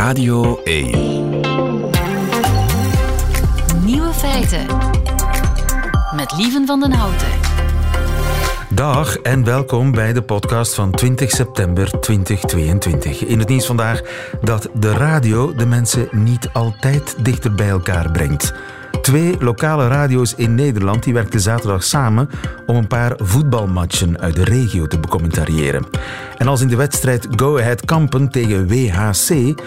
Radio 1. Nieuwe feiten. Met Lieven van den Houten. Dag en welkom bij de podcast van 20 september 2022. In het nieuws vandaag dat de radio de mensen niet altijd dichter bij elkaar brengt. Twee lokale radio's in Nederland die werkten zaterdag samen om een paar voetbalmatchen uit de regio te becommentariëren. En als in de wedstrijd Go Ahead Kampen tegen WHC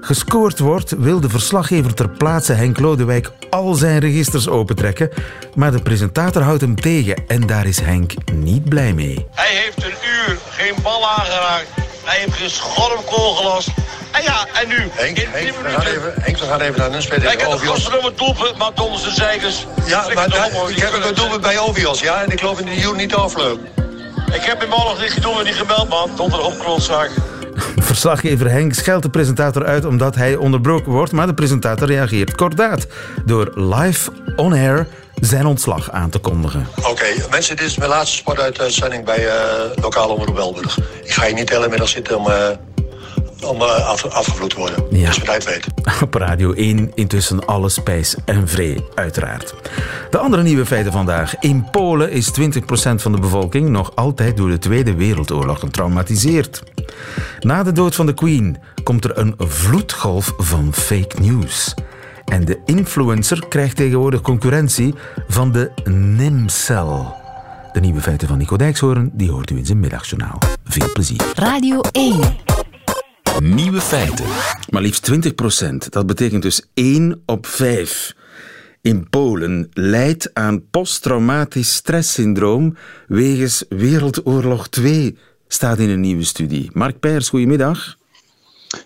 gescoord wordt, wil de verslaggever ter plaatse Henk Lodewijk al zijn registers opentrekken. Maar de presentator houdt hem tegen en daar is Henk niet blij mee. Hij heeft een uur geen bal aangeraakt. Hij heeft geen schormkool gelast. En ja, en nu? Henk, in Henk, 10 we gaan even, Henk, we gaan even naar een heeft een Ovios. godverdomme doelpunt, maar onder zijn zijkers. Ja, maar ik heb een doelpunt bij Ovios, ja? En ik geloof in de Joen niet afleuk. Ik heb hem al nog niet niet gebeld, man. Op klootzak. Verslaggever Henk scheldt de presentator uit omdat hij onderbroken wordt, maar de presentator reageert kordaat door live on air zijn ontslag aan te kondigen. Oké, mensen, dit is mijn laatste sportuitzending bij eh Lokaal Omroep Belburg. Ik ga hier niet de hele middag zitten om, eh, om eh, af, afgevloed worden. Ja. Dus weet. Op Radio 1 intussen alle spijs en vree, uiteraard. De andere nieuwe feiten vandaag. In Polen is 20% van de bevolking nog altijd door de Tweede Wereldoorlog getraumatiseerd. Na de dood van de Queen komt er een vloedgolf van fake news. En de influencer krijgt tegenwoordig concurrentie van de Nimcel. De nieuwe feiten van Nico Dijkshoorn, die hoort u in zijn middagjournaal. Veel plezier. Radio 1. Nieuwe feiten. Maar liefst 20 procent. Dat betekent dus 1 op 5 in Polen lijdt aan posttraumatisch stresssyndroom wegens Wereldoorlog 2, staat in een nieuwe studie. Mark Peijers, goedemiddag.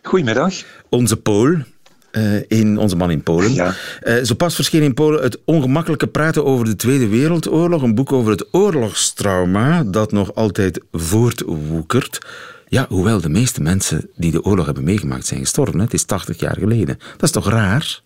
Goedemiddag. Onze Pool. eh, in onze man in Polen. Ja. Eh, zo pas verscheen in Polen het ongemakkelijke praten over de Tweede Wereldoorlog. Een boek over het oorlogstrauma dat nog altijd voortwoekert. Ja, hoewel de meeste mensen die de oorlog hebben meegemaakt zijn gestorven. Het is 80 jaar geleden. Dat is toch raar?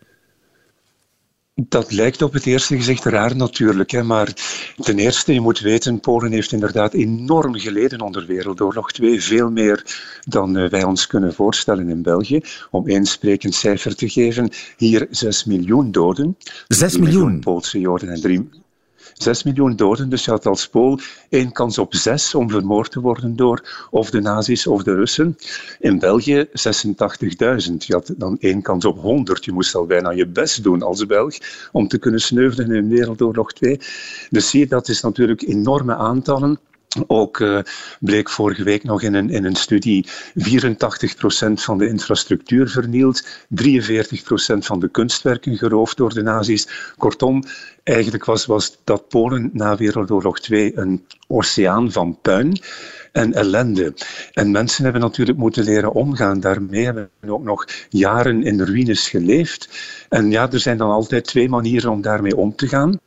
Dat lijkt op het eerste gezicht raar natuurlijk, hè, maar ten eerste, je moet weten, Polen heeft inderdaad enorm geleden onder Wereldoorlog 2, veel meer dan eh, wij ons kunnen voorstellen in België. Om één sprekend cijfer te geven, hier 6 miljoen doden. 6 Drie miljoen? Poolse Joden en 3 6 miljoen doden, dus je had als Pool één kans op zes om vermoord te worden door of de nazi's of de Russen. In België 86.000. Je had dan één kans op 100. Je moest al bijna je best doen als Belg om te kunnen sneuvelen in Wereldoorlog 2. Dus zie je, dat is natuurlijk enorme aantallen. Ook eh, bleek vorige week nog in een, in een studie 84% van de infrastructuur vernield, 43% van de kunstwerken geroofd door de nazi's. Kortom, eigenlijk was, was dat Polen na Wereldoorlog 2 een oceaan van puin en ellende. En mensen hebben natuurlijk moeten leren omgaan daarmee, hebben ook nog jaren in ruïnes geleefd. En ja, er zijn dan altijd twee manieren om daarmee om te gaan.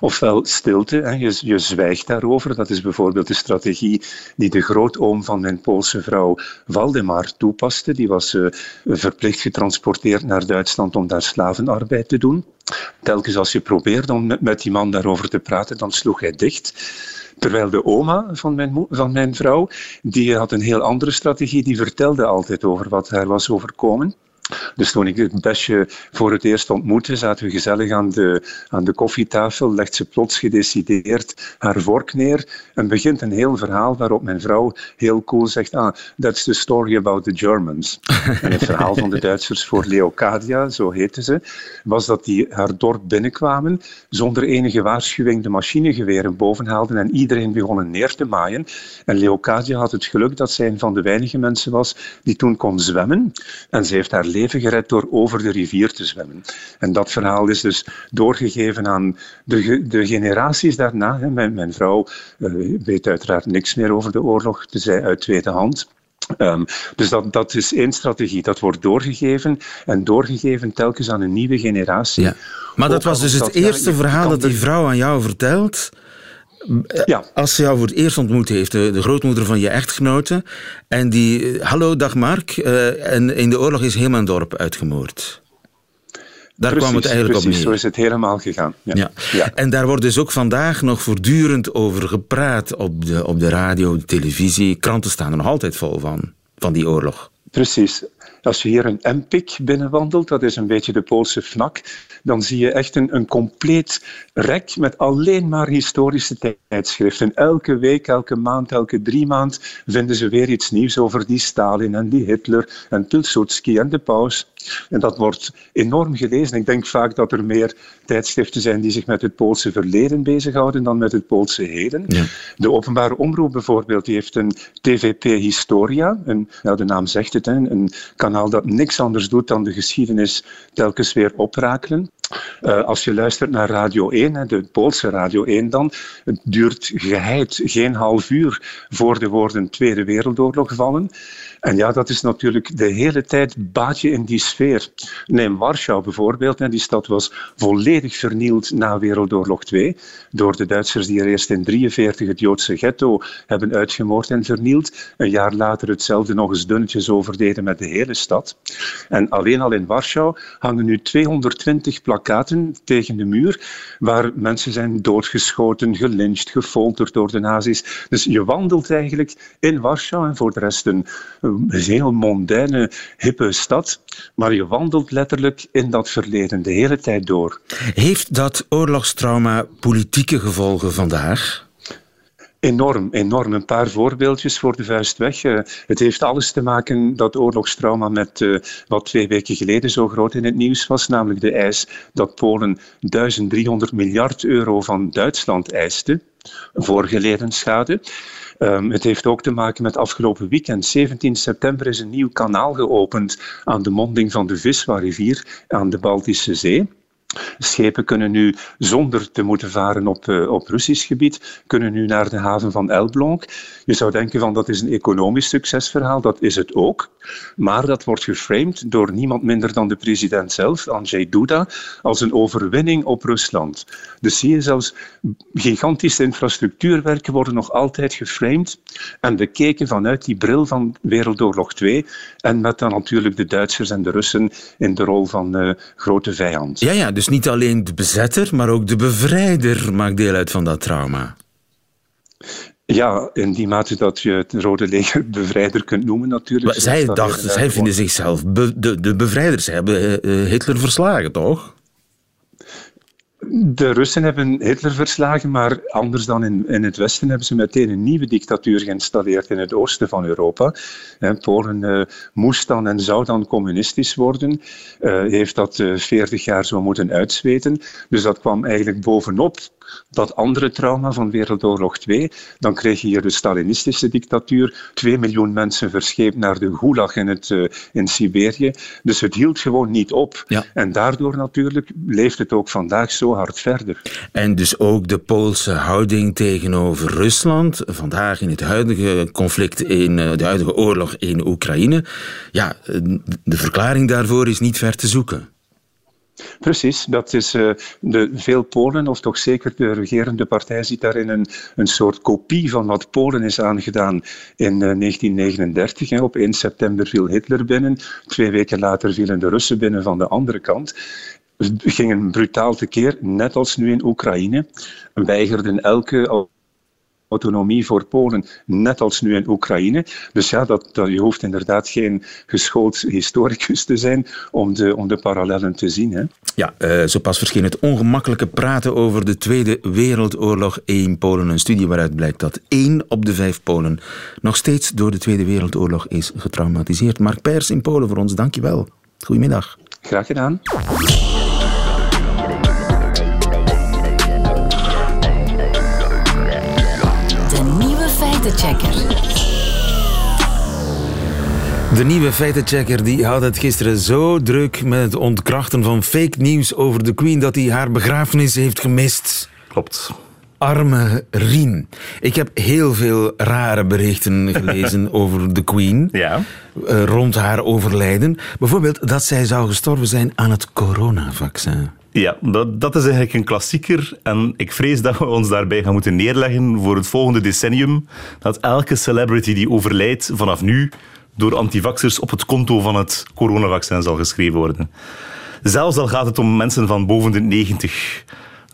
Ofwel stilte, hè, je, je zwijgt daarover. Dat is bijvoorbeeld de strategie die de grootoom van mijn Poolse vrouw Waldemar toepaste. Die was eh, verplicht getransporteerd naar Duitsland om daar slavenarbeid te doen. Telkens als je probeerde om met die man daarover te praten, dan sloeg hij dicht. Terwijl de oma van mijn, van mijn vrouw, die had een heel andere strategie, die vertelde altijd over wat haar was overkomen. Dus toen ik het besje voor het eerst ontmoette, zaten we gezellig aan de, aan de koffietafel, legt ze plots gedecideerd haar vork neer en begint een heel verhaal waarop mijn vrouw heel cool zegt, ah, that's the story about the Germans. en het verhaal van de Duitsers voor Leocadia, zo heette ze, was dat die haar dorp binnenkwamen, zonder enige waarschuwing de machinegeweren boven haalden en iedereen begonnen neer te maaien. En Leocadia had het geluk dat zij een van de weinige mensen was die toen kon zwemmen. En ze heeft haar leven gered door over de rivier te zwemmen. En dat verhaal is dus doorgegeven aan de, de generaties daarna. hè. Mijn, mijn vrouw eh, weet uiteraard niks meer over de oorlog, zij uit tweede hand. Ehm, dus dat, dat is één strategie. Dat wordt doorgegeven en doorgegeven telkens aan een nieuwe generatie. Ja. Maar dat was dus het dat- eerste verhaal dat die vrouw aan jou vertelt. Ja. Als ze jou voor het eerst ontmoet heeft, de, de grootmoeder van je echtgenote. En die, eh, hallo, dag Mark. eh, en in de oorlog is heel dorp uitgemoord. Daar kwam het eigenlijk precies, op zo neer. is het helemaal gegaan. Ja. Ja. Ja. En daar wordt dus ook vandaag nog voortdurend over gepraat op de, op de radio, de televisie. Kranten staan er nog altijd vol van, van die oorlog. Precies. Als je hier een Empik binnenwandelt, dat is een beetje de Poolse fnak, dan zie je echt een, een compleet rek met alleen maar historische tijdschriften. Elke week, elke maand, elke drie maand vinden ze weer iets nieuws over die Stalin en die Hitler en Pilsudski en de paus. En dat wordt enorm gelezen. Ik denk vaak dat er meer tijdschriften zijn die zich met het Poolse verleden bezighouden dan met het Poolse heden. De openbare omroep bijvoorbeeld, die heeft een TVP Historia, een, ja, de naam zegt het, hè, een kanaal dat niks anders doet dan de geschiedenis telkens weer oprakelen. Uh, als je luistert naar Radio 1, de Poolse Radio 1 dan, het duurt geheid geen half uur voor de woorden Tweede Wereldoorlog vallen. En ja, dat is natuurlijk de hele tijd baatje in die sfeer. Neem Warschau bijvoorbeeld. En die stad was volledig vernield na Wereldoorlog 2 door de Duitsers die er eerst in 1943 het Joodse ghetto hebben uitgemoord en vernield. Een jaar later hetzelfde nog eens dunnetjes overdeden met de hele stad. En alleen al in Warschau hangen nu 220 plakaten tegen de muur waar mensen zijn doodgeschoten, gelyncht, gefolterd door de nazi's. Dus je wandelt eigenlijk in Warschau en voor de rest een een heel mondaine, hippe stad. Maar je wandelt letterlijk in dat verleden de hele tijd door. Heeft dat oorlogstrauma politieke gevolgen vandaag? Enorm, enorm. Een paar voorbeeldjes voor de vuist weg. Eh, het heeft alles te maken, dat oorlogstrauma, met uh, wat twee weken geleden zo groot in het nieuws was, namelijk de eis dat Polen 1300 miljard euro van Duitsland eiste voor geleden schade. Um, het heeft ook te maken met afgelopen weekend. 17 september is een nieuw kanaal geopend aan de monding van de Viswa-rivier aan de Baltische Zee. Schepen kunnen nu, zonder te moeten varen op, uh, op Russisch gebied, kunnen nu naar de haven van Elbląg. Je zou denken van dat is een economisch succesverhaal, dat is het ook. Maar dat wordt geframed door niemand minder dan de president zelf, Andrzej Duda, als een overwinning op Rusland. Dus zie je zelfs gigantische infrastructuurwerken worden nog altijd geframed en bekeken vanuit die bril van Wereldoorlog 2 en met dan natuurlijk de Duitsers en de Russen in de rol van uh, grote vijand. Ja, ja, dus niet alleen de bezetter, maar ook de bevrijder maakt deel uit van dat trauma. Ja, in die mate dat je het Rode Leger bevrijder kunt noemen natuurlijk. Maar zij dachten, zij vinden zichzelf de, de bevrijders. Zij hebben eh, eh, Hitler verslagen, toch? De Russen hebben Hitler verslagen, maar anders dan in, in het Westen hebben ze meteen een nieuwe dictatuur geïnstalleerd in het oosten van Europa. Polen uh, moest dan en zou dan communistisch worden, uh, heeft dat uh, 40 jaar zo moeten uitzweten. Dus dat kwam eigenlijk bovenop dat andere trauma van Wereldoorlog 2. Dan kreeg je hier de Stalinistische dictatuur. Twee miljoen mensen verscheept naar de Gulag in, het, uh, in Siberië. Dus het hield gewoon niet op. Ja. En daardoor natuurlijk leeft het ook vandaag zo hard verder. En dus ook de Poolse houding tegenover Rusland. Vandaag in het huidige conflict, in uh, de huidige oorlog in Oekraïne. Ja, de verklaring daarvoor is niet ver te zoeken. Precies, dat is uh, de, veel Polen, of toch zeker de regerende partij, ziet daarin een, een soort kopie van wat Polen is aangedaan in uh, 1939. Hè. Op 1 september viel Hitler binnen, twee weken later vielen de Russen binnen van de andere kant gingen brutaal tekeer, net als nu in Oekraïne, weigerden elke autonomie voor Polen, net als nu in Oekraïne. Dus ja, dat, dat, je hoeft inderdaad geen geschoold historicus te zijn om de, om de parallellen te zien. Hè. Ja, uh, zo pas verscheen het ongemakkelijke praten over de Tweede Wereldoorlog in Polen. Een studie waaruit blijkt dat één op de vijf Polen nog steeds door de Tweede Wereldoorlog is getraumatiseerd. Mark Pers in Polen voor ons, dankjewel. Goedemiddag. Graag gedaan. Feitenchecker. De nieuwe feitenchecker die had het gisteren zo druk met het ontkrachten van fake nieuws over de Queen dat hij haar begrafenis heeft gemist. Klopt. Arme Rien. Ik heb heel veel rare berichten gelezen over de Queen. Ja. Uh, rond haar overlijden. Bijvoorbeeld dat zij zou gestorven zijn aan het coronavaccin. Ja, dat, dat is eigenlijk een klassieker. En ik vrees dat we ons daarbij gaan moeten neerleggen voor het volgende decennium. Dat elke celebrity die overlijdt vanaf nu door antivaxers op het konto van het coronavaccin zal geschreven worden. Zelfs al gaat het om mensen van boven de 90.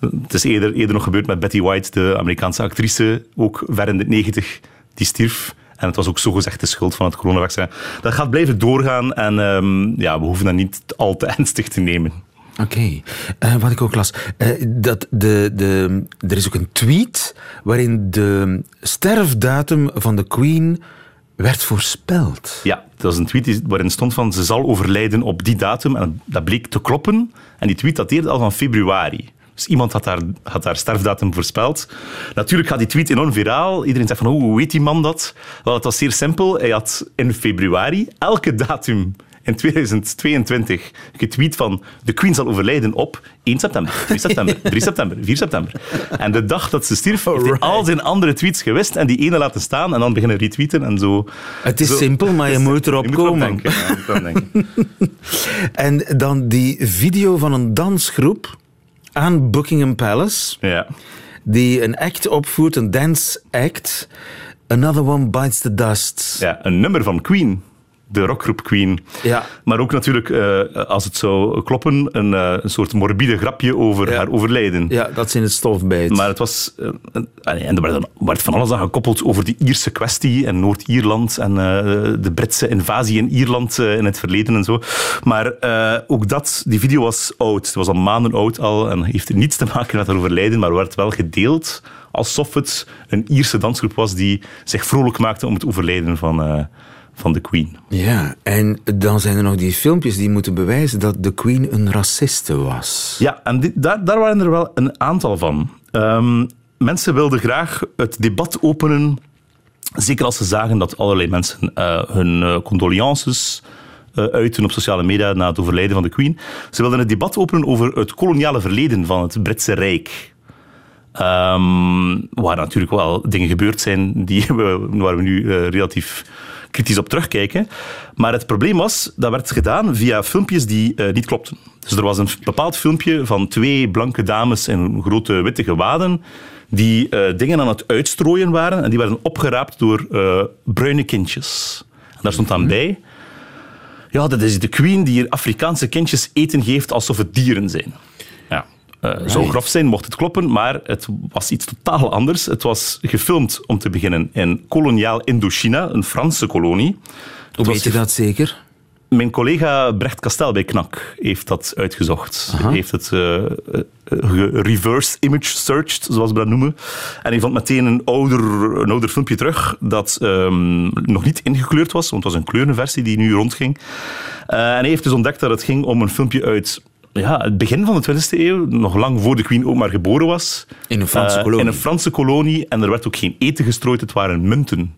Het is eerder, eerder nog gebeurd met Betty White, de Amerikaanse actrice, ook ver in de 90, die stierf. En het was ook zogezegd de schuld van het coronavaccin. Dat gaat blijven doorgaan en ehm, ja, we hoeven dat niet al te ernstig te nemen. Oké, Eh, wat ik ook las. eh, dat de, de, er is ook een tweet waarin de sterfdatum van de Queen werd voorspeld. Ja, dat was een tweet waarin stond van ze zal overlijden op die datum. En dat bleek te kloppen. En die tweet dateerde al van februari. Dus iemand had haar, had haar sterfdatum voorspeld. Natuurlijk gaat die tweet enorm viraal. Iedereen zegt van, hoe weet die man dat? Wel, het was zeer simpel. Hij had in februari elke datum in 2022 getweet van de Queen zal overlijden op 1 september, 2 september, 3 september, 4 september. En de dag dat ze stierf, heeft hij al zijn andere tweets gewist en die ene laten staan en dan beginnen retweeten en zo. Het is Zo- simpel, maar je moet erop je moet erop komen. denken. Ja, denken. En dan die video van een dansgroep aan Buckingham Palace, Ja. die een act opvoert, een dance act. Another one bites the dust. ja, een nummer van Queen. De rockgroep Queen. Ja. Maar ook natuurlijk, eh, als het zou kloppen, een, eh, een soort morbide grapje over Ja. haar overlijden. Ja, dat ze in het stof bijt. Maar het was... eh, en er werd, van alles aan gekoppeld over die Ierse kwestie en Noord-Ierland en de Britse invasie in Ierland in het verleden en zo. Maar ook dat, die video was oud. Het was al maanden oud al en heeft niets te maken met haar overlijden, maar werd wel gedeeld alsof het een Ierse dansgroep was die zich vrolijk maakte om het overlijden van, van de Queen. Ja, en dan zijn er nog die filmpjes die moeten bewijzen dat de Queen een raciste was. Ja, en daar, daar waren er wel een aantal van. Ehm, mensen wilden graag het debat openen, zeker als ze zagen dat allerlei mensen eh, hun eh, condolences uiten op sociale media na het overlijden van de Queen. Ze wilden het debat openen over het koloniale verleden van het Britse Rijk. Ehm, waar natuurlijk wel dingen gebeurd zijn die we, waar we nu relatief kritisch op terugkijken. Maar het probleem was, dat werd gedaan via filmpjes die eh, niet klopten. Dus er was een bepaald filmpje van twee blanke dames in grote witte gewaden die eh, dingen aan het uitstrooien waren en die werden opgeraapt door eh, bruine kindjes. En daar stond dan bij... Ja, dat is de queen die hier Afrikaanse kindjes eten geeft alsof het dieren zijn. Ja. eh Zou grof zijn, mocht het kloppen, maar het was iets totaal anders. Het was gefilmd, om te beginnen, in koloniaal Indochina, een Franse kolonie. Hoe weet je dat zeker? Mijn collega Brecht Kastel bij KNAK heeft dat uitgezocht. Hij heeft het ge- reverse image searched, zoals we dat noemen. En hij vond meteen een ouder, een ouder filmpje terug dat ehm, nog niet ingekleurd was, want het was een kleurenversie die nu rondging. En hij heeft dus ontdekt dat het ging om een filmpje uit ja, het begin van de 20e eeuw, nog lang voor de Queen ook maar geboren was. In een Franse Eh, kolonie. In een Franse kolonie. En er werd ook geen eten gestrooid, het waren munten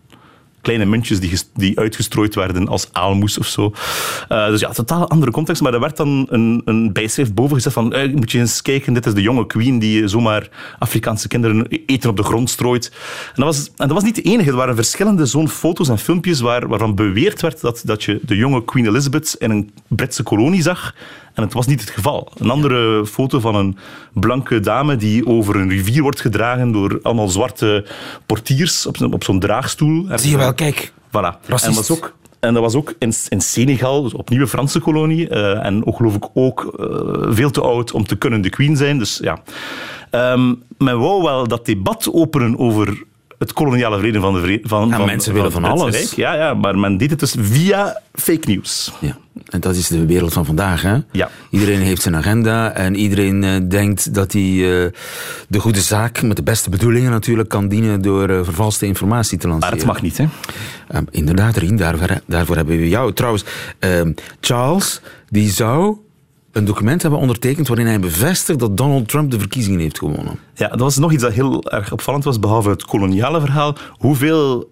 kleine muntjes die, die uitgestrooid werden als aalmoes of zo. Eh, dus ja, totaal andere context. Maar er werd dan een, een bijschrift boven gezet van eh, moet je eens kijken, dit is de jonge queen die zomaar Afrikaanse kinderen eten op de grond strooit. En dat was, en dat was niet de enige. Er waren verschillende zo'n foto's en filmpjes waar, waarvan beweerd werd dat, dat je de jonge Queen Elizabeth in een Britse kolonie zag. En het was niet het geval. Een andere foto van een blanke dame die over een rivier wordt gedragen door allemaal zwarte portiers op, zo'n- op zo'n draagstoel. Zie je wel, kijk. Voilà. Racist. En, was ook, en dat was ook in, in Senegal, dus opnieuw een Franse kolonie. eh, en ook, geloof ik ook eh, veel te oud om te kunnen de queen zijn. Dus ja. Ehm, men wou wel dat debat openen over het koloniale verleden van de vre- van, Ja, van mensen willen van Britse alles. Rijk. Ja, ja, maar men deed het dus via fake news. Ja, en dat is de wereld van vandaag. Hè? Ja. Iedereen heeft zijn agenda en iedereen eh, denkt dat hij eh, de goede zaak, met de beste bedoelingen natuurlijk, kan dienen door eh, vervalste informatie te Maar lanceren. het mag niet, hè? Eh, inderdaad, Rien, daarvoor, daarvoor hebben we jou. Trouwens, eh, Charles, die zou een document hebben ondertekend waarin hij bevestigt dat Donald Trump de verkiezingen heeft gewonnen. Ja, dat was nog iets dat heel erg opvallend was, behalve het koloniale verhaal. Hoeveel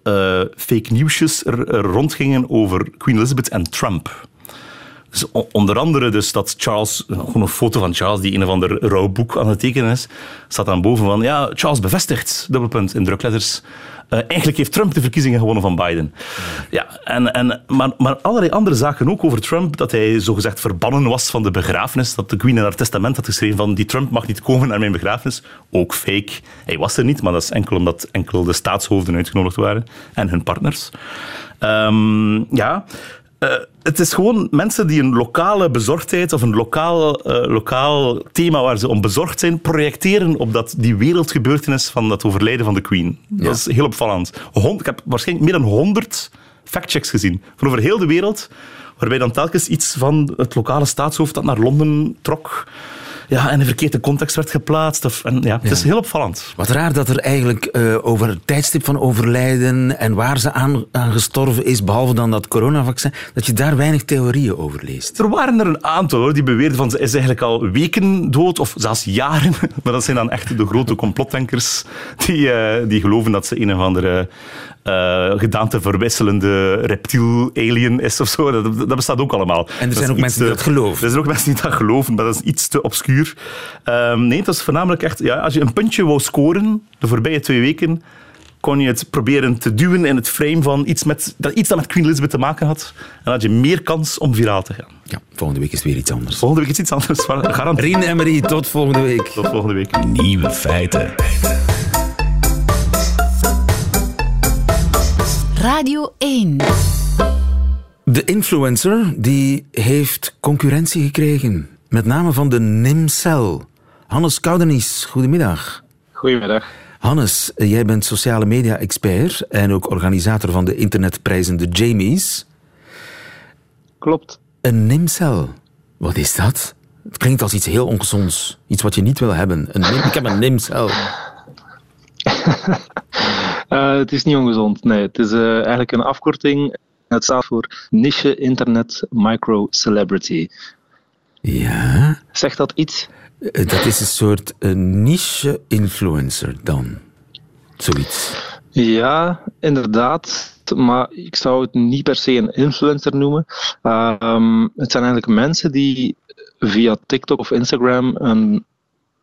fake newsjes er, er rondgingen over Queen Elizabeth en Trump. Onder andere dus dat Charles, gewoon een foto van Charles die een of ander rouwboek aan het tekenen is, staat dan boven van, ja, Charles bevestigt, dubbelpunt in drukletters. Eh, eigenlijk heeft Trump de verkiezingen gewonnen van Biden. Ja, en, en, maar, maar allerlei andere zaken ook over Trump, dat hij zogezegd verbannen was van de begrafenis, dat de Queen in haar testament had geschreven van die Trump mag niet komen naar mijn begrafenis. Ook fake. Hij was er niet, maar dat is enkel omdat enkel de staatshoofden uitgenodigd waren en hun partners. Ehm, ja, eh, het is gewoon mensen die een lokale bezorgdheid of een lokaal, eh, lokaal thema waar ze om bezorgd zijn, projecteren op dat, die wereldgebeurtenis van dat overlijden van de Queen. Dat is heel opvallend. Hond, ik heb waarschijnlijk meer dan 100 factchecks gezien van over heel de wereld, waarbij dan telkens iets van het lokale staatshoofd dat naar Londen trok ja, in een verkeerde context werd geplaatst. Of, en, ja, het is heel opvallend. Wat raar dat er eigenlijk eh, over het tijdstip van overlijden en waar ze aan, aan gestorven is, behalve dan dat coronavaccin, dat je daar weinig theorieën over leest. Er waren er een aantal hoor, die beweerden van ze is eigenlijk al weken dood, of zelfs jaren. Maar dat zijn dan echt de grote complotdenkers die, eh, die geloven dat ze een of andere uh, gedaante verwisselende reptiel, alien is of zo. Dat, dat bestaat ook allemaal. En er zijn ook mensen die dat geloven. Er zijn ook mensen die dat geloven, maar dat is iets te obscuur. Um, nee, dat is voornamelijk echt... Ja, als je een puntje wou scoren de voorbije twee weken, kon je het proberen te duwen in het frame van iets, met, dat, iets dat met Queen Elizabeth te maken had. En dan had je meer kans om viraal te gaan. Ja, volgende week is weer iets anders. Volgende week is iets anders. Garantie. Rien en Marie, tot volgende week. Tot volgende week. Nieuwe feiten. Radio 1. De influencer die heeft concurrentie gekregen. Met name van de Nimcel. Hannes Koudenies, goedemiddag. Goedemiddag. Hannes, jij bent sociale media-expert en ook organisator van de internetprijzen de Jamies. Klopt. Een Nimcel, wat is dat? Het klinkt als iets heel ongezonds. Iets wat je niet wil hebben. Een nim, ik heb een Nimcel. Uh, het is niet ongezond, nee. Het is uh, eigenlijk een afkorting. Het staat voor Niche Internet Micro Celebrity. Ja. Zegt dat iets? Uh, dat is een soort niche influencer dan. Zoiets. Ja, inderdaad. Maar ik zou het niet per se een influencer noemen. Ehm, het zijn eigenlijk mensen die via TikTok of Instagram een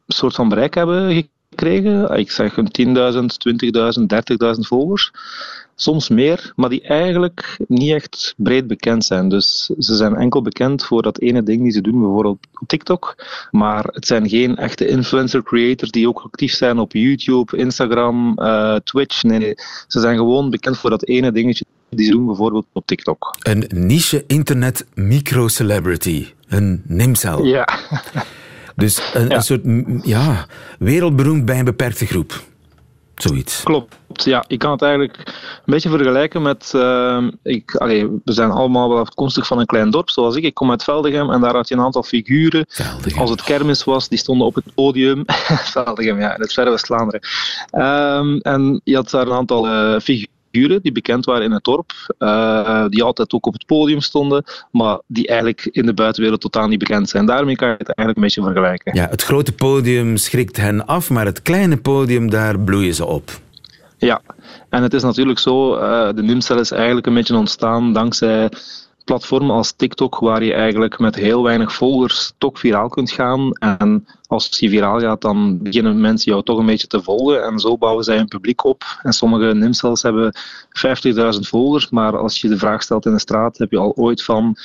soort van bereik hebben gekregen. Ik zeg een 10.000, 20.000, 30.000 volgers. Soms meer, maar die eigenlijk niet echt breed bekend zijn. Dus ze zijn enkel bekend voor dat ene ding die ze doen, bijvoorbeeld op TikTok. Maar het zijn geen echte influencer creators die ook actief zijn op YouTube, Instagram, uh, Twitch. Nee, nee, ze zijn gewoon bekend voor dat ene dingetje die ze doen, bijvoorbeeld op TikTok. Een niche internet micro-celebrity. Een Nimcel. Ja. Dus een, Ja. een soort ja, wereldberoemd bij een beperkte groep. Zoiets. Klopt, ja. Ik kan het eigenlijk een beetje vergelijken met... eh, ik, allee, we zijn allemaal wel afkomstig van een klein dorp, zoals ik. Ik kom uit Veldegem en daar had je een aantal figuren. Veldegem. Als het kermis was, die stonden op het podium. Veldegem, ja, in het verre West-Vlaanderen. Ehm, en je had daar een aantal eh, figuren die bekend waren in het dorp, eh, die altijd ook op het podium stonden, maar die eigenlijk in de buitenwereld totaal niet bekend zijn. Daarmee kan je het eigenlijk een beetje vergelijken. Ja, het grote podium schrikt hen af, maar het kleine podium, daar bloeien ze op. Ja, en het is natuurlijk zo, eh, de Numcel is eigenlijk een beetje ontstaan dankzij platformen als TikTok, waar je eigenlijk met heel weinig volgers toch viraal kunt gaan. En als je viraal gaat, dan beginnen mensen jou toch een beetje te volgen. En zo bouwen zij een publiek op. En sommige Nimcels hebben 50.000 volgers, maar als je de vraag stelt in de straat, heb je al ooit van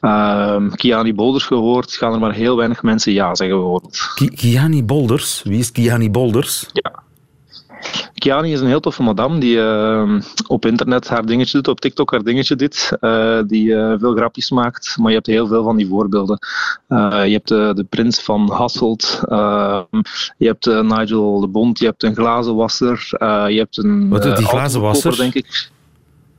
ehm Kiani Bolders gehoord, gaan er maar heel weinig mensen ja zeggen bijvoorbeeld. Ki- Kiani Bolders, wie is Kiani Bolders? Kiani is een heel toffe madame die eh, op internet haar dingetje doet, op TikTok haar dingetje doet, eh, die eh, veel grapjes maakt, maar je hebt heel veel van die voorbeelden. Eh, je hebt de, prins van Hasselt, eh, je hebt Nigel de Bond, je hebt een glazenwasser, je hebt een Wat doet die glazenwasser? denk ik.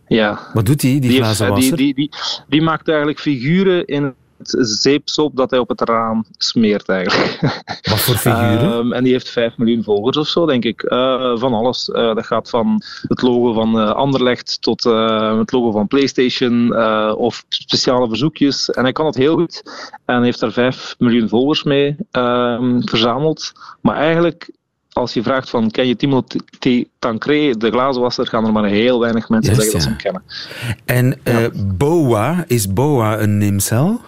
Ja, Wat doet hij, die, die, glazen heeft- wasser? die, die, die, die maakt eigenlijk figuren in het zeepsop dat hij op het raam smeert eigenlijk. Wat voor figuren? Ehm, en die heeft 5 miljoen volgers of zo, denk ik. Eh, van alles. Eh, dat gaat van het logo van eh, Anderlecht tot het logo van PlayStation of speciale verzoekjes. En hij kan het heel goed. En heeft daar 5 miljoen volgers mee ehm, verzameld. Maar eigenlijk. Als je vraagt van, ken je Timothy Tancré, de glazenwasser, gaan er maar heel weinig mensen zeggen dat ze hem kennen. En Boa, is Boa een Nimcel?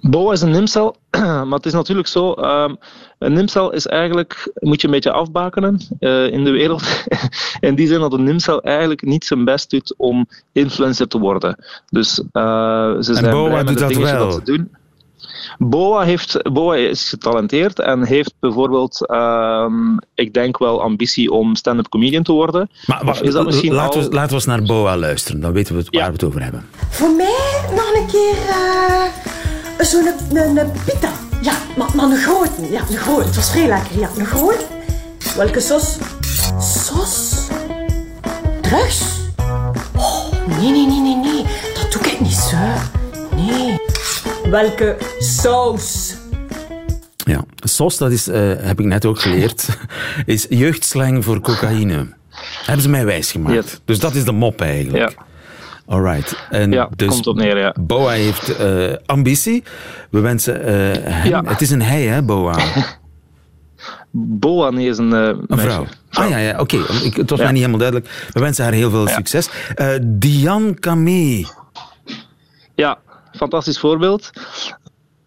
Boa is een nimcel, maar het is natuurlijk zo. ehm, een nimcel is eigenlijk, moet je een beetje afbakenen eh, in de wereld. in die zin dat een nimcel eigenlijk niet zijn best doet om influencer te worden. Dus eh, ze zijn Boa doet dat wel. dat ze doen. Boa, heeft, Boa is getalenteerd en heeft bijvoorbeeld, ehm, ik denk wel, ambitie om stand-up comedian te worden. Maar wacht, is dat misschien laten, al- we, laten we eens naar Boa luisteren. Dan weten we het- waar Ja. we het over hebben. Voor mij nog een keer eh, zo'n een, een pita. Ja, maar, maar een grote. Ja, een grote. Het was vrij lekker. Ja, een grote. Welke sos? Sos? Drugs? Oh, nee, nee, nee, nee, nee. Dat doe ik niet zo. Nee. Welke saus? Ja, SOS, dat is, eh, heb ik net ook geleerd, is jeugdslang voor cocaïne. Hebben ze mij wijsgemaakt. Yes. Dus dat is de mop eigenlijk. Ja. Alright. En Ja, dus komt op neer, ja. Boa heeft eh, ambitie. We wensen eh, hem... Ja. Het is een hij, hè, Boa? Boa, nee, is een, eh, Een vrouw. Ah ja, ja oké. Ik- Het was Ja. mij niet helemaal duidelijk. We wensen haar heel veel succes. Eh Diane Camé. Ja, fantastisch voorbeeld.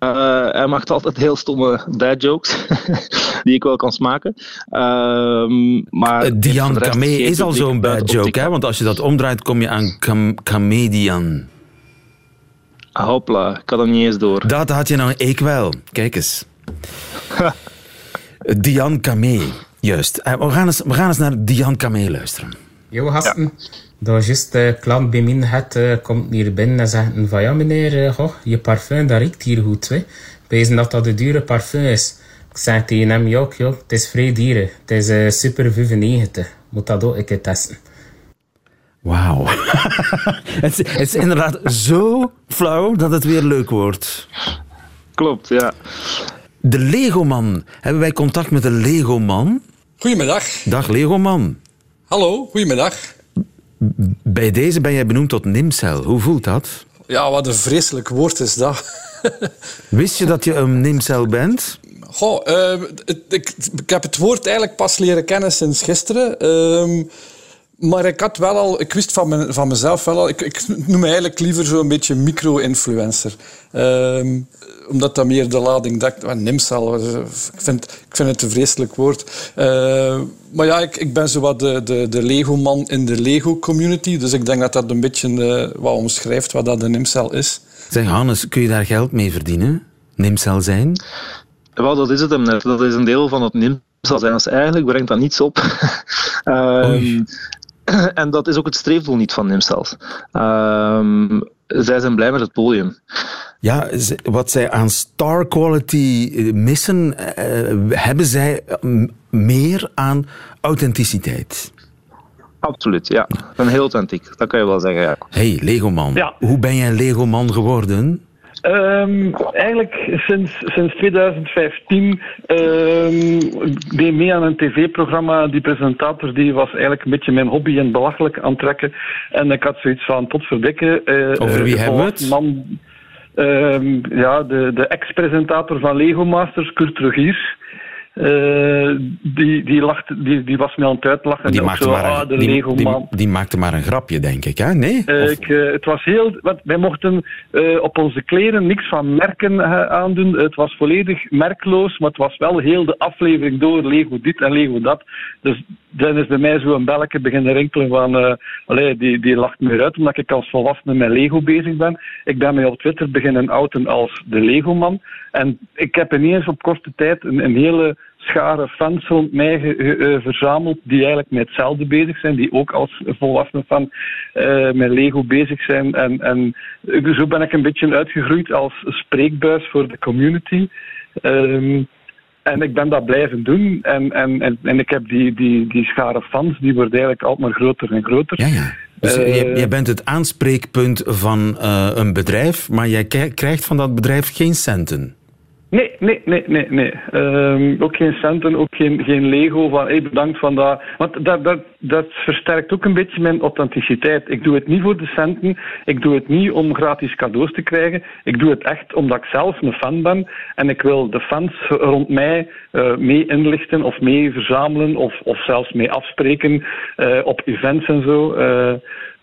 Eh, hij maakt altijd heel stomme dad jokes, die ik wel kan smaken. Ehm, maar geen is al zo'n bad joke, hè? Want als je dat omdraait, kom je aan comedian. Hopla, ik had hem niet eens door. Dat had je nou, ik wel. Kijk eens. Diane Camé, juist. Eh, We gaan, eens, we gaan eens naar Diane Camé luisteren. Jo gasten, dat juist de klant bij mij het eh, komt hier binnen en zegt van ja meneer, eh, goh, je parfum dat riekt hier goed. Hè. Wezen dat dat een dure parfum is. Ik zeg tegen hem, ja, joh, het is vrij dieren. Het is eh, super 95. Moet dat ook een keer testen. Wauw. het, is, het is inderdaad zo flauw dat het weer leuk wordt. Klopt, ja. De Legoman. Hebben wij contact met de Legoman? Goedemiddag. Dag Legoman. Hallo, goedemiddag. Bij deze ben jij benoemd tot Nimcel. Hoe voelt dat? Ja, wat een vreselijk woord is dat. Wist je dat je een Nimcel bent? Goh, eh, het- ik, ik heb het woord eigenlijk pas leren kennen sinds gisteren. Ehm, maar ik had wel al, ik wist van, mijn, van mezelf wel al, ik, ik noem me eigenlijk liever zo'n beetje micro-influencer. Ehm, omdat dat meer de lading dekt. Ah, Nimcel, eh, ik vind, ik vind het een vreselijk woord. Eh, maar ja, ik, ik ben zo wat de, de, de Lego-man in de Lego-community. Dus ik denk dat dat een beetje eh, wat omschrijft wat dat een Nimcel is. Zeg Hannes, kun je daar geld mee verdienen? Nimcel zijn? Wel, dat is het hem net. Dat is een deel van het NIM zal zijn. Dus eigenlijk brengt dat niets op. Ehm, en dat is ook het streefdoel niet van NIMCELs. Ehm zij zijn blij met het podium. Ja, wat zij aan star quality eh, missen, eh, hebben zij eh, meer aan authenticiteit. Absoluut, ja. Ik ben heel authentiek, dat kan je wel zeggen. Ja. Hey, Legoman. Ja. Hoe ben jij Legoman geworden? Ehm, eigenlijk sinds, sinds 2015 ehm ik deed mee aan een tv-programma. Die presentator die was eigenlijk een beetje mijn hobby en belachelijk aan het trekken. En ik had zoiets van, tot verdikken. eh, Over wie eh, hebben we het? Man, ehm, ja, de, de ex-presentator van Lego Masters, Kurt Rogiers. Eh, die, die, lacht, die, die was me aan het uitlachen. Die maakte, zo, maar ah, een, de die, Lego die, man. die maakte maar een grapje, denk ik. Hè? Nee? Eh, ik, eh, het was heel, want wij mochten op onze kleren niks van merken aandoen. Het was volledig merkloos, maar het was wel heel de aflevering door Lego dit en Lego dat. Dus dan is bij mij zo een belletje beginnen rinkelen van, allee, die, die lacht me uit omdat ik als volwassene met Lego bezig ben. Ik ben mij op Twitter beginnen outen als de Lego-man. En ik heb ineens op korte tijd een, een hele schare fans rond mij ge- ge- eh, verzameld die eigenlijk met hetzelfde bezig zijn, die ook als volwassene fan eh, met Lego bezig zijn. En, en zo ben ik een beetje uitgegroeid als spreekbuis voor de community. Ehm, en ik ben dat blijven doen. En, en, en, en ik heb die, die, die schare fans, die wordt eigenlijk altijd maar groter en groter. Ja, ja. Dus Eh, jij, jij bent het aanspreekpunt van een bedrijf, maar jij krijgt van dat bedrijf geen centen. Nee, nee, nee, nee. nee. Ehm, ook geen centen, ook geen, geen Lego van hey, bedankt van dat. Want dat, dat, dat versterkt ook een beetje mijn authenticiteit. Ik doe het niet voor de centen, ik doe het niet om gratis cadeaus te krijgen. Ik doe het echt omdat ik zelf een fan ben en ik wil de fans rond mij eh, mee inlichten of mee verzamelen of, of zelfs mee afspreken eh, op events en zo. Eh,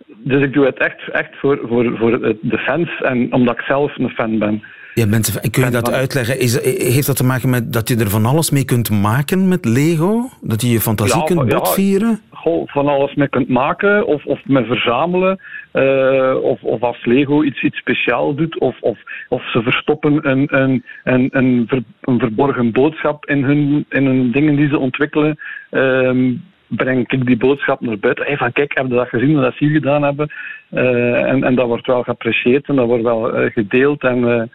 dus ik doe het echt, echt voor, voor, voor de fans en omdat ik zelf een fan ben. Ja, mensen, kun je dat uitleggen? Is, heeft dat te maken met dat je er van alles mee kunt maken met Lego? Dat je je fantasie Ja, kunt ja. botvieren? Goh, van alles mee kunt maken of, of mee verzamelen. eh, of, of als Lego iets, iets speciaal doet. Of, of, of ze verstoppen een, een, een, een, ver- een verborgen boodschap in hun, in hun dingen die ze ontwikkelen. ehm, breng ik die boodschap naar buiten. Hey, van kijk, heb je dat gezien, dat ze hier gedaan hebben? Eh, en, en dat wordt wel geapprecieerd en dat wordt wel eh, gedeeld. En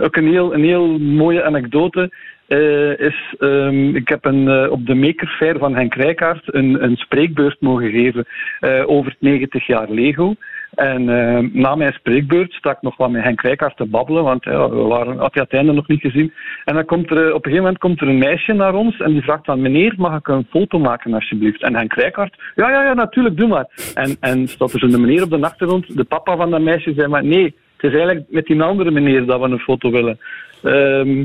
ook een heel, een heel mooie anekdote eh, is, ehm, ik heb een, eh, op de Maker van Henk Rijkaard een, een spreekbeurt mogen geven eh, over het 90 jaar Lego. En eh, na mijn spreekbeurt sta ik nog wat met Henk Rijkaard te babbelen, want we waren, had hij het einde nog niet gezien. En dan komt er, eh, op een gegeven moment komt er een meisje naar ons en die vraagt dan, meneer, mag ik een foto maken alsjeblieft? En Henk Rijkaard, ja, ja, ja, natuurlijk, doe maar. En, en staat er zo'n meneer op de achtergrond, de papa van dat meisje zei, maar nee, het is eigenlijk met die andere meneer dat we een foto willen. Ehm,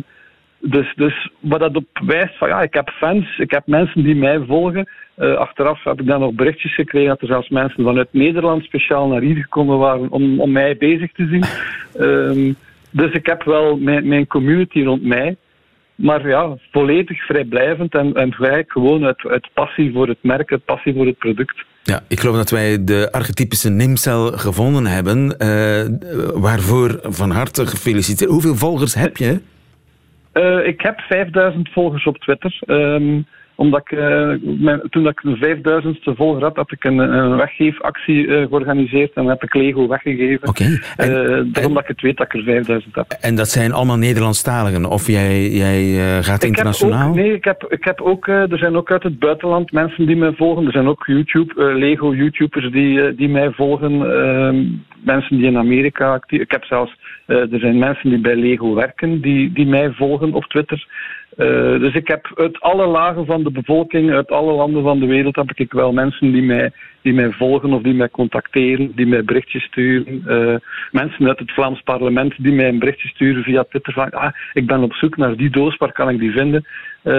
dus, dus wat dat op wijst van ja, ik heb fans, ik heb mensen die mij volgen. Eh, achteraf heb ik dan nog berichtjes gekregen dat er zelfs mensen vanuit Nederland speciaal naar hier gekomen waren om, om mij bezig te zien. Ehm, dus ik heb wel mijn, mijn community rond mij. Maar ja, volledig vrijblijvend en, en vrij gewoon uit, uit passie voor het merk, uit passie voor het product. Ja, ik geloof dat wij de archetypische Nimcel gevonden hebben. eh, waarvoor van harte gefeliciteerd. Hoeveel volgers heb je? Eh, ik heb 5000 volgers op Twitter. Ehm, omdat ik, eh, mijn- toen ik de 5000ste volger had, had ik een, een weggeefactie eh, georganiseerd en heb ik Lego weggegeven. Oké. Eh, daarom dat ik het weet dat ik er 5000 heb. En dat zijn allemaal Nederlandstaligen? Of jij, jij gaat Ik internationaal? ook, nee, ik heb, ik heb ook, er zijn ook uit het buitenland mensen die mij volgen. Er zijn ook YouTube, Lego-YouTubers die, die mij volgen. Ehm, mensen die in Amerika actief Ik heb zelfs, er zijn mensen die bij Lego werken die, die mij volgen op Twitter. Eh, dus ik heb uit alle lagen van de bevolking, uit alle landen van de wereld, heb ik wel mensen die mij, die mij volgen of die mij contacteren, die mij berichtjes sturen. Eh, mensen uit het Vlaams parlement die mij een berichtje sturen via Twitter van ah, ik ben op zoek naar die doos, waar kan ik die vinden? Eh,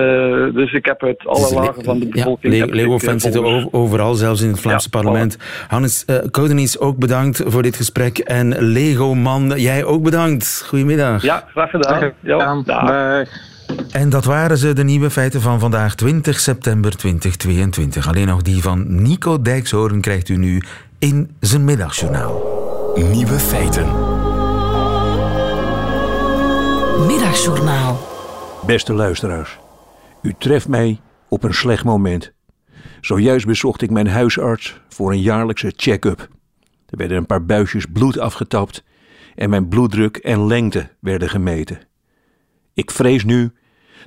dus ik heb uit alle lagen van de Ja, bevolking... Eh, Lego-fans zitten overal, zelfs in het Vlaamse Ja, parlement. Hannes uh, ook bedankt voor dit gesprek. En Lego-man, jij ook bedankt. Goedemiddag. Ja, graag gedaan. Ja, dag. En dat waren ze, de nieuwe feiten van vandaag, 20 september 2022. Alleen nog die van Nico Dijkshoorn krijgt u nu in zijn middagjournaal. Nieuwe feiten. Middagjournaal. Beste luisteraars, u treft mij op een slecht moment. Zojuist bezocht ik mijn huisarts voor een jaarlijkse check-up. Er werden een paar buisjes bloed afgetapt en mijn bloeddruk en lengte werden gemeten. Ik vrees nu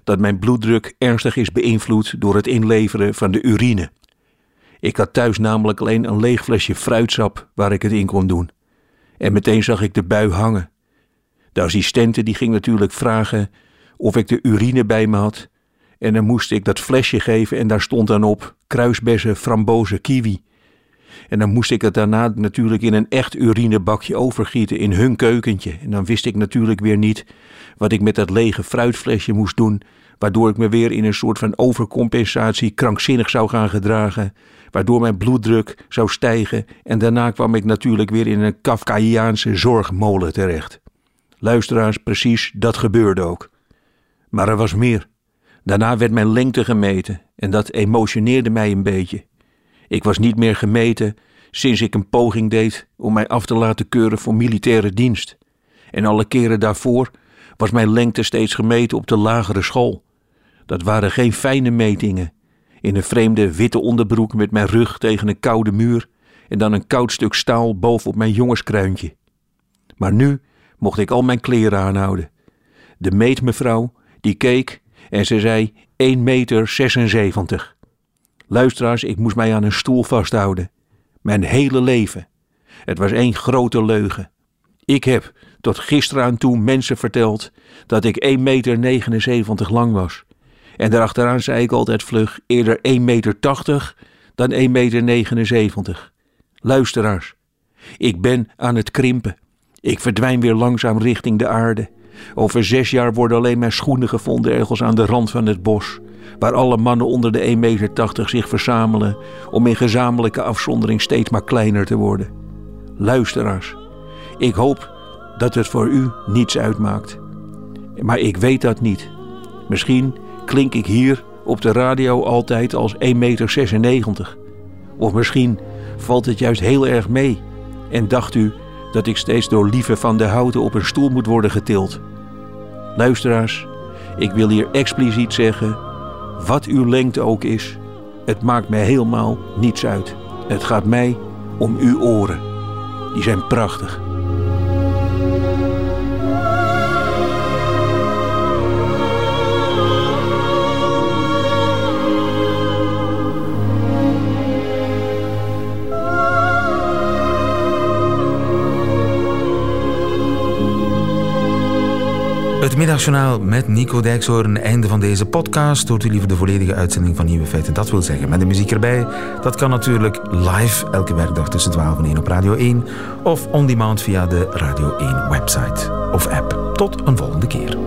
dat mijn bloeddruk ernstig is beïnvloed door het inleveren van de urine. Ik had thuis namelijk alleen een leeg flesje fruitsap waar ik het in kon doen. En meteen zag ik de bui hangen. De assistente die ging natuurlijk vragen of ik de urine bij me had. En dan moest ik dat flesje geven en daar stond dan op kruisbessen, frambozen, kiwi. En dan moest ik het daarna natuurlijk in een echt urinebakje overgieten in hun keukentje. En dan wist ik natuurlijk weer niet wat ik met dat lege fruitflesje moest doen, waardoor ik me weer in een soort van overcompensatie krankzinnig zou gaan gedragen, waardoor mijn bloeddruk zou stijgen en daarna kwam ik natuurlijk weer in een Kafkaiaanse zorgmolen terecht. Luisteraars, precies dat gebeurde ook. Maar er was meer. Daarna werd mijn lengte gemeten en dat emotioneerde mij een beetje. Ik was niet meer gemeten sinds ik een poging deed om mij af te laten keuren voor militaire dienst. En alle keren daarvoor was mijn lengte steeds gemeten op de lagere school. Dat waren geen fijne metingen. In een vreemde witte onderbroek met mijn rug tegen een koude muur en dan een koud stuk staal bovenop mijn jongenskruintje. Maar nu mocht ik al mijn kleren aanhouden. De meetmevrouw, die keek en ze zei 1 meter 76. Luisteraars, ik moest mij aan een stoel vasthouden. Mijn hele leven. Het was één grote leugen. Ik heb tot gisteren aan toe mensen verteld dat ik 1 meter 79 lang was. En daarachteraan zei ik altijd vlug eerder 1 meter 80 dan 1 meter 79. Luisteraars, ik ben aan het krimpen. Ik verdwijn weer langzaam richting de aarde. Over zes jaar worden alleen mijn schoenen gevonden ergens aan de rand van het bos, waar alle mannen onder de 1,80 meter zich verzamelen om in gezamenlijke afzondering steeds maar kleiner te worden. Luisteraars, ik hoop dat het voor u niets uitmaakt. Maar ik weet dat niet. Misschien klink ik hier op de radio altijd als 1,96 meter. Of misschien valt het juist heel erg mee en dacht u dat ik steeds door Lieve van de Houten op een stoel moet worden getild. Luisteraars, ik wil hier expliciet zeggen, wat uw lengte ook is, het maakt mij helemaal niets uit. Het gaat mij om uw oren. Die zijn prachtig. Middagjournaal met Nico Dijkshoorn. Einde van deze podcast. Hoort u liever de volledige uitzending van Nieuwe Feiten? Dat wil zeggen, met de muziek erbij. Dat kan natuurlijk live elke werkdag tussen 12 en 1 op Radio 1. Of on demand via de Radio 1 website of app. Tot een volgende keer.